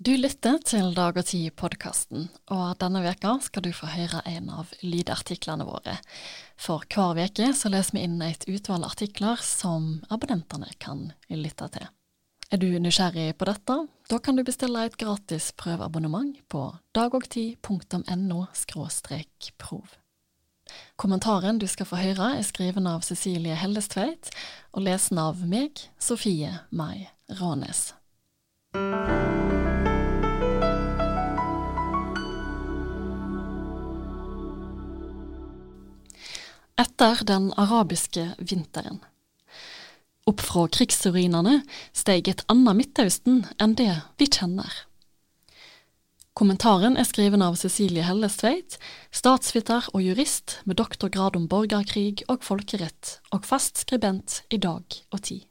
Du lytter til Dag og Tid-podkasten, og denne veka skal du få høre en av lydartiklene våre. For hver så leser vi inn et utvalg artikler som abonnentene kan lytte til. Er du nysgjerrig på dette? Da kan du bestille et gratis prøveabonnement på dagogtid.no prov. Kommentaren du skal få høre er skreven av Cecilie Hellestveit og lesen av meg, Sofie Mai Rånes. Etter den arabiske vinteren. Opp fra krigsruinene steg et annet Midtøsten enn det vi kjenner. Kommentaren er skreven av Cecilie Hellestveit, statsviter og jurist med doktorgrad om borgerkrig og folkerett, og fast skribent i Dag og Tid.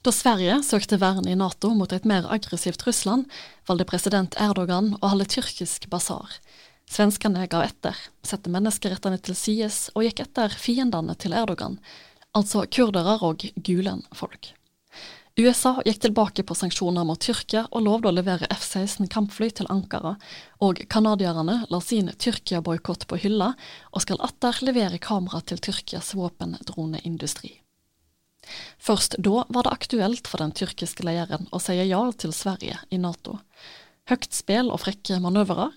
Da Sverige søkte vern i Nato mot et mer aggressivt Russland, valgte president Erdogan å holde tyrkisk basar. Svenskene gav etter, satte menneskerettene til side og gikk etter fiendene til Erdogan, altså kurdere og Gulen-folk. USA gikk tilbake på sanksjoner mot Tyrkia og lovde å levere F-16 kampfly til Ankara, og canadierne la sin Tyrkia-boikott på hylla og skal atter levere kamera til Tyrkias våpendroneindustri. Først da var det aktuelt for den tyrkiske lederen å si ja til Sverige i Nato. Høyt spill og frekke manøvrer,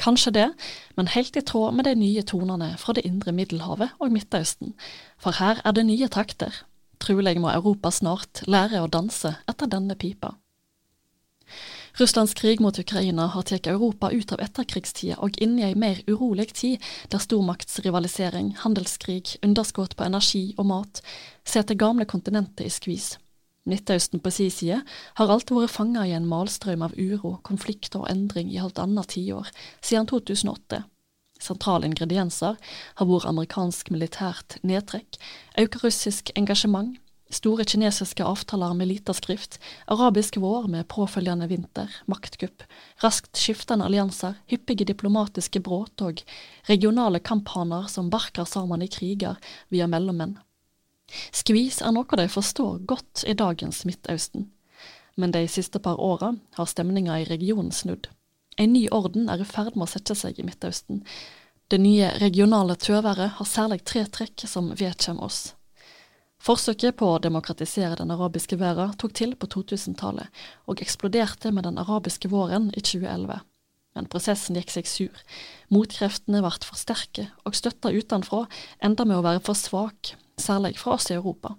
Kanskje det, men helt i tråd med de nye tonene fra det indre Middelhavet og Midtøsten, for her er det nye takter. Trolig må Europa snart lære å danse etter denne pipa. Russlands krig mot Ukraina har tatt Europa ut av etterkrigstida og inn i ei mer urolig tid, der stormaktsrivalisering, handelskrig, underskudd på energi og mat setter gamle kontinentet i skvis. Midtøsten på si side har alt vært fanga i en malstrøm av uro, konflikter og endring i halvannet tiår, siden 2008. Sentrale ingredienser har vært amerikansk militært nedtrekk, økt russisk engasjement, store kinesiske avtaler med lita skrift, arabisk vår med påfølgende vinter, maktkupp, raskt skiftende allianser, hyppige diplomatiske bråtog, regionale kamphaner som barker sammen i kriger via mellommenn. Skvis er noe de forstår godt i dagens Midtøsten, men de siste par åra har stemninga i regionen snudd. En ny orden er i ferd med å sette seg i Midtøsten. Det nye regionale tøværet har særlig tre trekk som vedkjem oss. Forsøket på å demokratisere den arabiske verden tok til på 2000-tallet, og eksploderte med den arabiske våren i 2011. Men prosessen gikk seg sur. Motkreftene ble for sterke, og støtta utenfra enda med å være for svak, særlig fra oss i Europa.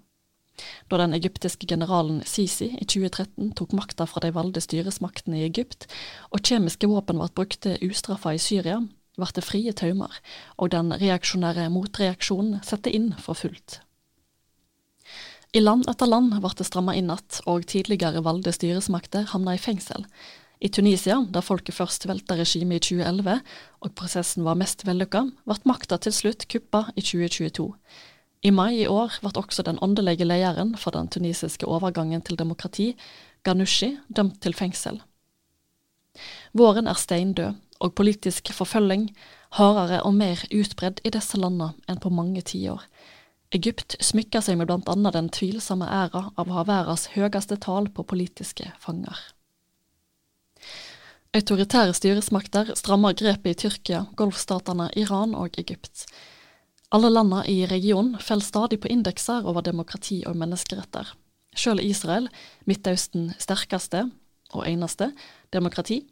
Da den egyptiske generalen Sisi i 2013 tok makta fra de valgte styresmaktene i Egypt, og kjemiske våpen ble brukt ustraffa i Syria, ble det frie taumer, og den reaksjonære motreaksjonen satte inn for fullt. I land etter land ble det stramma inn igjen, og tidligere valgte styresmakter havna i fengsel. I Tunisia, der folket først velta regimet i 2011, og prosessen var mest vellykka, ble makta til slutt kuppa i 2022. I mai i år ble også den åndelige lederen for den tunisiske overgangen til demokrati, Ghanouchi, dømt til fengsel. Våren er steindød, og politisk forfølging hardere og mer utbredd i disse landene enn på mange tiår. Egypt smykker seg med blant annet den tvilsomme æra av å ha verdens høyeste tall på politiske fanger. Autoritære styresmakter strammer grepet i Tyrkia, golfstatene Iran og Egypt. Alle landene i regionen faller stadig på indekser over demokrati og menneskeretter. Selv Israel, Midtøsten sterkeste og eneste demokrati,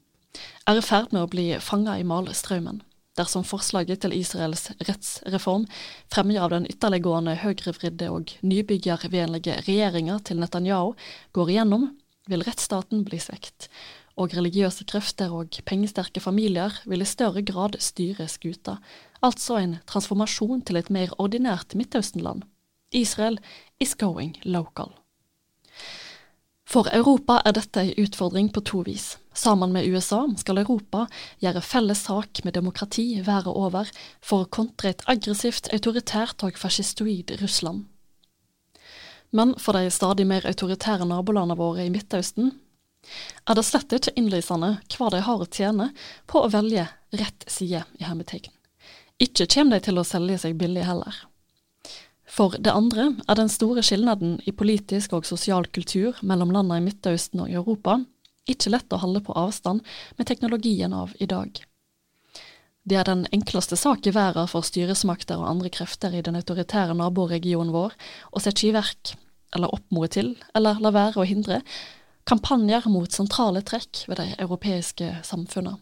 er i ferd med å bli fanga i malstrømmen. Dersom forslaget til Israels rettsreform, fremmer av den ytterliggående høyrevridde og nybyggervennlige regjeringa til Netanyahu, går igjennom, vil rettsstaten bli svekt, og religiøse krefter og pengesterke familier vil i større grad styre skuta, altså en transformasjon til et mer ordinært Midtøsten-land. Israel is going local. For Europa er dette en utfordring på to vis. Sammen med USA skal Europa gjøre felles sak med demokrati været over for å kontre et aggressivt, autoritært og fascistoid Russland. Men for de stadig mer autoritære nabolandene våre i Midtøsten er det slett ikke innlysende hva de har å tjene på å velge rett side i hermetikken. Ikke kommer de til å selge seg billig heller. For det andre er den store skilnaden i politisk og sosial kultur mellom landene i Midtøsten og Europa ikke lett å holde på avstand med teknologien av i dag. Det er den enkleste sak i verden for styresmakter og andre krefter i den autoritære naboregionen vår å sette i verk, eller oppmode til, eller la være å hindre, kampanjer mot sentrale trekk ved de europeiske samfunnene.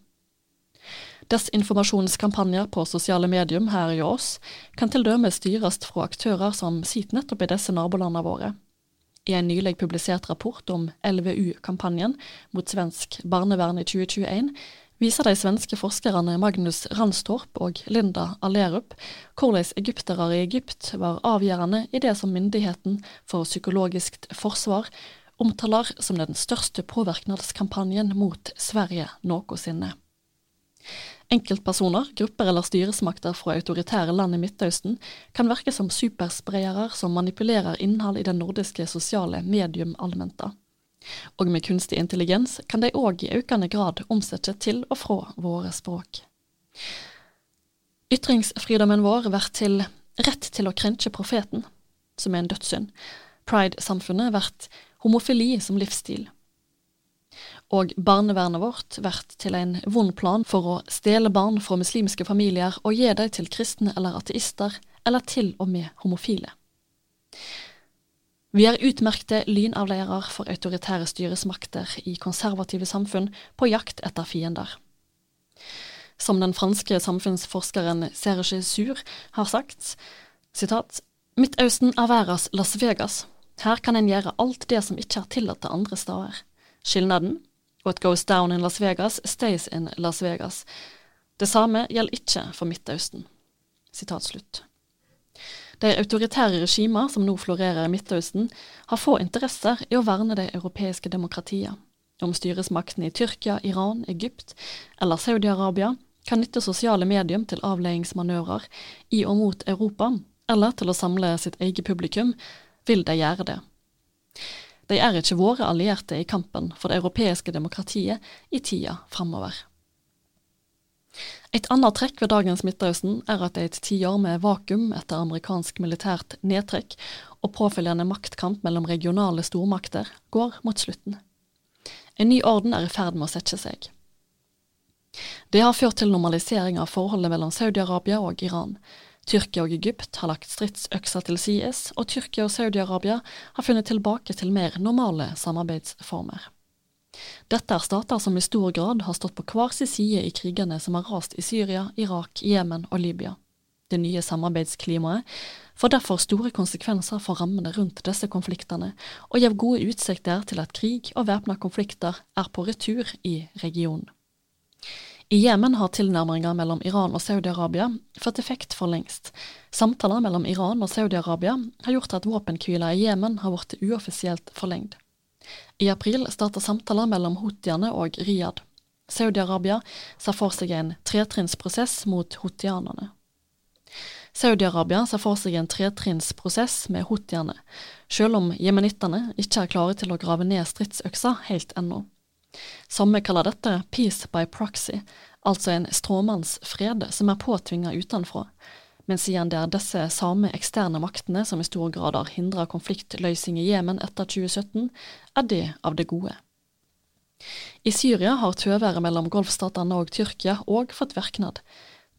Desinformasjonskampanjer på sosiale medium her i oss kan til dømes styres fra aktører som sitter nettopp i disse nabolandene våre. I en nylig publisert rapport om LVU-kampanjen mot svensk barnevern i 2021 viser de svenske forskerne Magnus Ranstorp og Linda Alerup hvordan egyptere i Egypt var avgjørende i det som myndigheten for psykologisk forsvar omtaler som den største påvirkningskampanjen mot Sverige noensinne. Enkeltpersoner, grupper eller styresmakter fra autoritære land i Midtøsten kan virke som superspredere som manipulerer innhold i den nordiske sosiale medium allmenta. Og med kunstig intelligens kan de òg i økende grad omsette til og fra våre språk. Ytringsfridommen vår blir til rett til å krenke profeten, som er en dødssynd. Pride-samfunnet blir homofili som livsstil. Og barnevernet vårt blir til en vond plan for å stjele barn fra muslimske familier og gi dem til kristne eller ateister, eller til og med homofile. Vi er utmerkte lynavleiere for autoritære styresmakter i konservative samfunn på jakt etter fiender. Som den franske samfunnsforskeren Serge Sur har sagt, sitat, Midtøsten er verdens Las Vegas. Her kan en gjøre alt det som ikke er tillatt til andre steder. Skilnaden? What goes down in Las Vegas stays in Las Vegas. Det samme gjelder ikke for Midtøsten. Sitat slutt. De autoritære regimer som nå florerer i Midtøsten, har få interesser i å verne de europeiske demokratiene. Om styresmaktene i Tyrkia, Iran, Egypt eller Saudi-Arabia kan nytte sosiale medium til avledningsmanøvrer i og mot Europa, eller til å samle sitt eget publikum, vil de gjøre det. De er ikke våre allierte i kampen for det europeiske demokratiet i tida framover. Et annet trekk ved dagens Midtøsten er at det er et tiår med vakuum etter amerikansk militært nedtrekk og påfølgende maktkamp mellom regionale stormakter går mot slutten. En ny orden er i ferd med å sette seg. Det har ført til normalisering av forholdet mellom Saudi-Arabia og Iran. Tyrkia og Egypt har lagt stridsøkser til sides, og Tyrkia og Saudi-Arabia har funnet tilbake til mer normale samarbeidsformer. Dette er stater som i stor grad har stått på hver sin side i krigene som har rast i Syria, Irak, Jemen og Libya. Det nye samarbeidsklimaet får derfor store konsekvenser for rammene rundt disse konfliktene, og gir gode utsikter til at krig og væpna konflikter er på retur i regionen. I Jemen har tilnærminger mellom Iran og Saudi-Arabia fått effekt for lengst. Samtaler mellom Iran og Saudi-Arabia har gjort at våpenhvila i Jemen har blitt uoffisielt forlengd. I april starta samtaler mellom houthiene og Riyadh. Saudi-Arabia ser for seg en tretrinnsprosess mot houthianerne. Saudi-Arabia ser for seg en tretrinnsprosess med houthiene, selv om jemenittene ikke er klare til å grave ned stridsøksa helt ennå. Samme kaller dette peace by proxy, altså en stråmannsfred som er påtvinga utenfra, men siden det er disse samme eksterne maktene som i stor grad har hindra konfliktløsning i Jemen etter 2017, er det av det gode. I Syria har tøværet mellom golfstatene og Tyrkia òg fått virknad.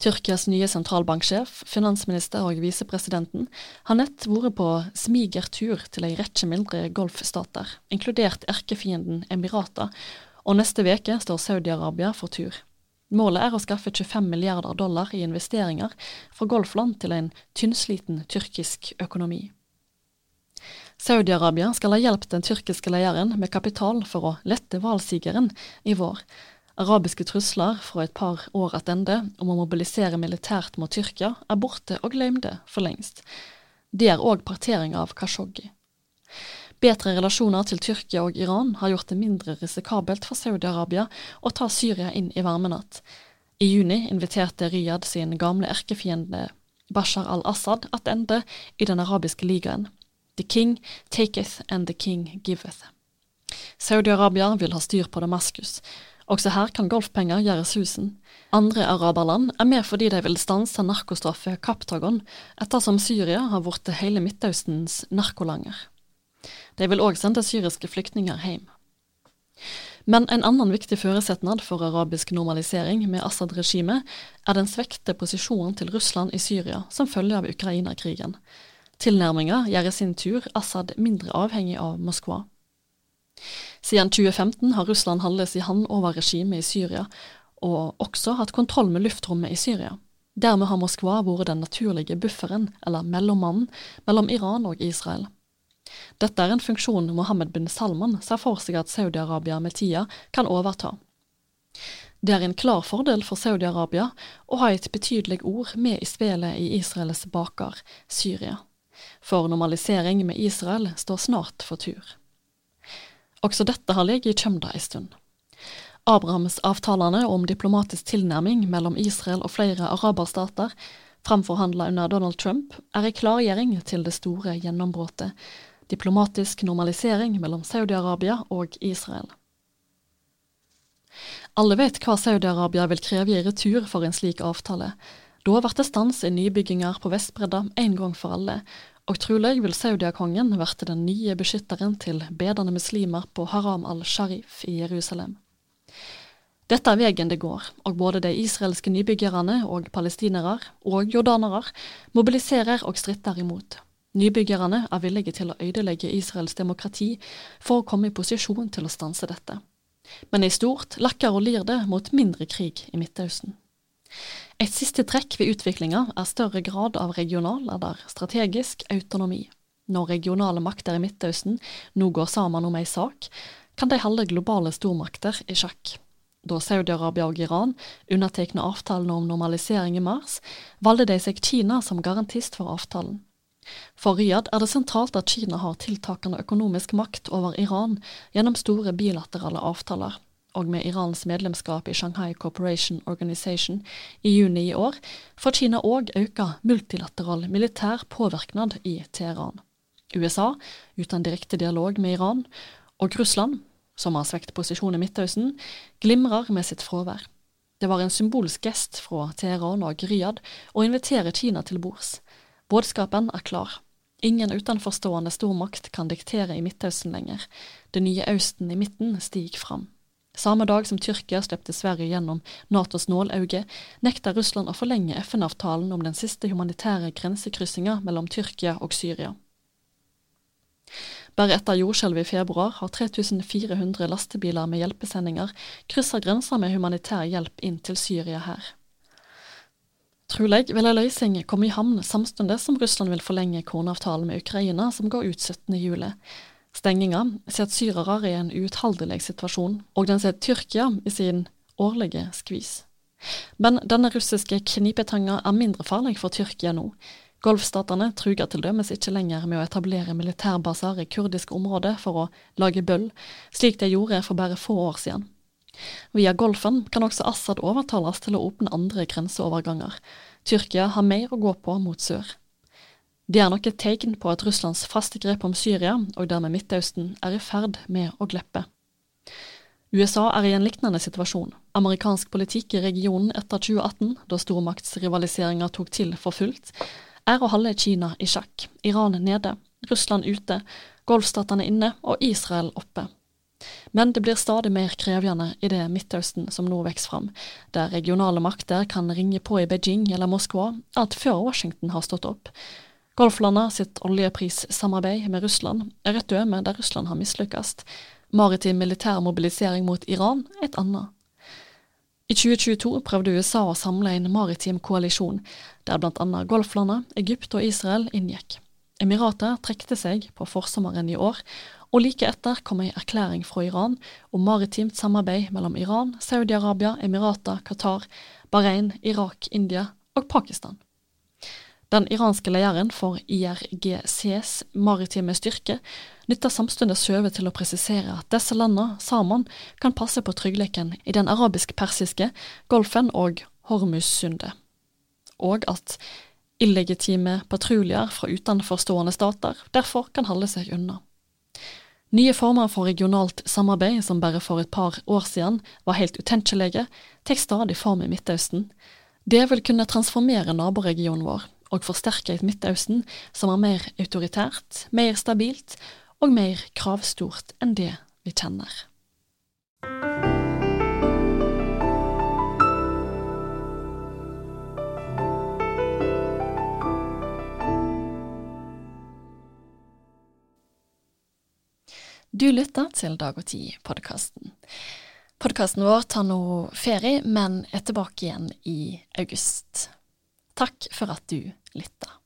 Tyrkias nye sentralbanksjef, finansminister og visepresidenten har nett vært på smigertur til ei rekke mindre golfstater, inkludert erkefienden Emirata, og neste veke står Saudi-Arabia for tur. Målet er å skaffe 25 milliarder dollar i investeringer fra Golfland til en tynnsliten tyrkisk økonomi. Saudi-Arabia skal ha hjulpet den tyrkiske lederen med kapital for å lette valgsigeren i vår. Arabiske trusler fra et par år tilbake om å mobilisere militært mot Tyrkia er borte og glemte for lengst. Det er òg partering av Kashoggi. Bedre relasjoner til Tyrkia og Iran har gjort det mindre risikabelt for Saudi-Arabia å ta Syria inn i varmenatt. I juni inviterte Riyadh sin gamle erkefiende Bashar al-Assad tilbake i Den arabiske ligaen. The king taketh and the king giveth. Saudi-Arabia vil ha styr på Damaskus. Også her kan golfpenger gjøre susen. Andre araberland er med fordi de vil stanse narkostraffet Kaptagon, ettersom Syria har blitt hele Midtøstens narkolanger. De vil òg sende syriske flyktninger hjem. Men en annen viktig føresetnad for arabisk normalisering med Assad-regimet er den svekte posisjonen til Russland i Syria som følge av Ukraina-krigen. Tilnærminga gjør i sin tur Assad mindre avhengig av Moskva. Siden 2015 har Russland holdt i hand over regimet i Syria, og også hatt kontroll med luftrommet i Syria. Dermed har Moskva vært den naturlige bufferen, eller mellommannen, mellom Iran og Israel. Dette er en funksjon Mohammed bin Salman ser for seg at Saudi-Arabia med tida kan overta. Det er en klar fordel for Saudi-Arabia å ha et betydelig ord med i spelet i Israels baker, Syria. For normalisering med Israel står snart for tur. Også dette har ligget i kjømda ei stund. Abrahams-avtalene om diplomatisk tilnærming mellom Israel og flere araberstater, framforhandla under Donald Trump, er ei klargjøring til det store gjennombruddet, diplomatisk normalisering mellom Saudi-Arabia og Israel. Alle vet hva Saudi-Arabia vil kreve i retur for en slik avtale. Da blir det stans i nybygginger på Vestbredda en gang for alle, og trolig vil Saudia-kongen bli den nye beskytteren til bedende muslimer på Haram al-Sharif i Jerusalem. Dette er veien det går, og både de israelske nybyggerne og palestinere, og jordanere, mobiliserer og stritter imot. Nybyggerne er villige til å ødelegge Israels demokrati for å komme i posisjon til å stanse dette. Men i stort lakker og lir det mot mindre krig i Midtøsten. Et siste trekk ved utviklinga er større grad av regional eller strategisk autonomi. Når regionale makter i Midtøsten nå går sammen om ei sak, kan de holde globale stormakter i sjakk. Da Saudi-Arabia og Iran undertegna avtalen om normalisering i mars, valgte de seg Kina som garantist for avtalen. For Riyadh er det sentralt at Kina har tiltakende økonomisk makt over Iran gjennom store bilaterale avtaler, og med Irans medlemskap i Shanghai Cooperation Organization i juni i år får Kina òg økt multilateral militær påvirknad i Teheran. USA, uten direkte dialog med Iran, og Russland, som har svekt posisjon i Midtøsten, glimrer med sitt fravær. Det var en symbolsk gest fra Teheran og Riyadh å invitere Kina til bords. Budskapen er klar. Ingen utenforstående stormakt kan diktere i Midtøsten lenger. Det nye Østen i midten stiger fram. Samme dag som Tyrkia slepte Sverige gjennom Natos nålauge, nekta Russland å forlenge FN-avtalen om den siste humanitære grensekryssinga mellom Tyrkia og Syria. Bare etter jordskjelvet i februar har 3400 lastebiler med hjelpesendinger kryssa grensa med humanitær hjelp inn til Syria her. Trolig vil ei løsning komme i havn samtidig som Russland vil forlenge kornavtalen med Ukraina, som går ut 17. juli. Stenginga setter syrere i en uutholdelig situasjon, og den setter Tyrkia i sin årlige skvis. Men denne russiske knipetanga er mindre farlig for Tyrkia nå. Golfstatene truger til dømes ikke lenger med å etablere militærbaser i kurdiske områder for å lage bøll, slik de gjorde for bare få år siden. Via Golfen kan også Assad overtales til å åpne andre grenseoverganger. Tyrkia har mer å gå på mot sør. Det er nok et tegn på at Russlands faste grep om Syria, og dermed Midtøsten, er i ferd med å glippe. USA er i en lignende situasjon. Amerikansk politikk i regionen etter 2018, da stormaktsrivaliseringa tok til for fullt, er å holde Kina i sjakk, Iran nede, Russland ute, Golfstatene inne og Israel oppe. Men det blir stadig mer krevende i det Midtøsten som nå vokser fram, der regionale makter kan ringe på i Beijing eller Moskva alt før Washington har stått opp. Golflandet sitt oljeprissamarbeid med Russland er et døme der Russland har mislykkes. Maritim militær mobilisering mot Iran et annet. I 2022 prøvde USA å samle en maritim koalisjon, der bl.a. Golflandet, Egypt og Israel inngikk. Emiratet trekte seg på forsommeren i år, og like etter kom ei erklæring fra Iran om maritimt samarbeid mellom Iran, Saudi-Arabia, Emirater, Qatar, Bahrain, Irak, India og Pakistan. Den iranske lederen for IRGCs maritime styrke nytter samtidig skjøvet til å presisere at disse landene sammen kan passe på tryggheten i den arabisk-persiske, Golfen og Hormuzsundet, og at illegitime patruljer fra utenforstående stater derfor kan holde seg unna. Nye former for regionalt samarbeid, som bare for et par år siden var helt utenkelige, tar stadig form i Midtøsten. Det vil kunne transformere naboregionen vår, og forsterker et Midtøsten som er mer autoritært, mer stabilt og mer kravstort enn det vi kjenner. Du lytter til Dag og Tid-podkasten. Podkasten vår tar nå ferie, men er tilbake igjen i august. Takk for at du lytter.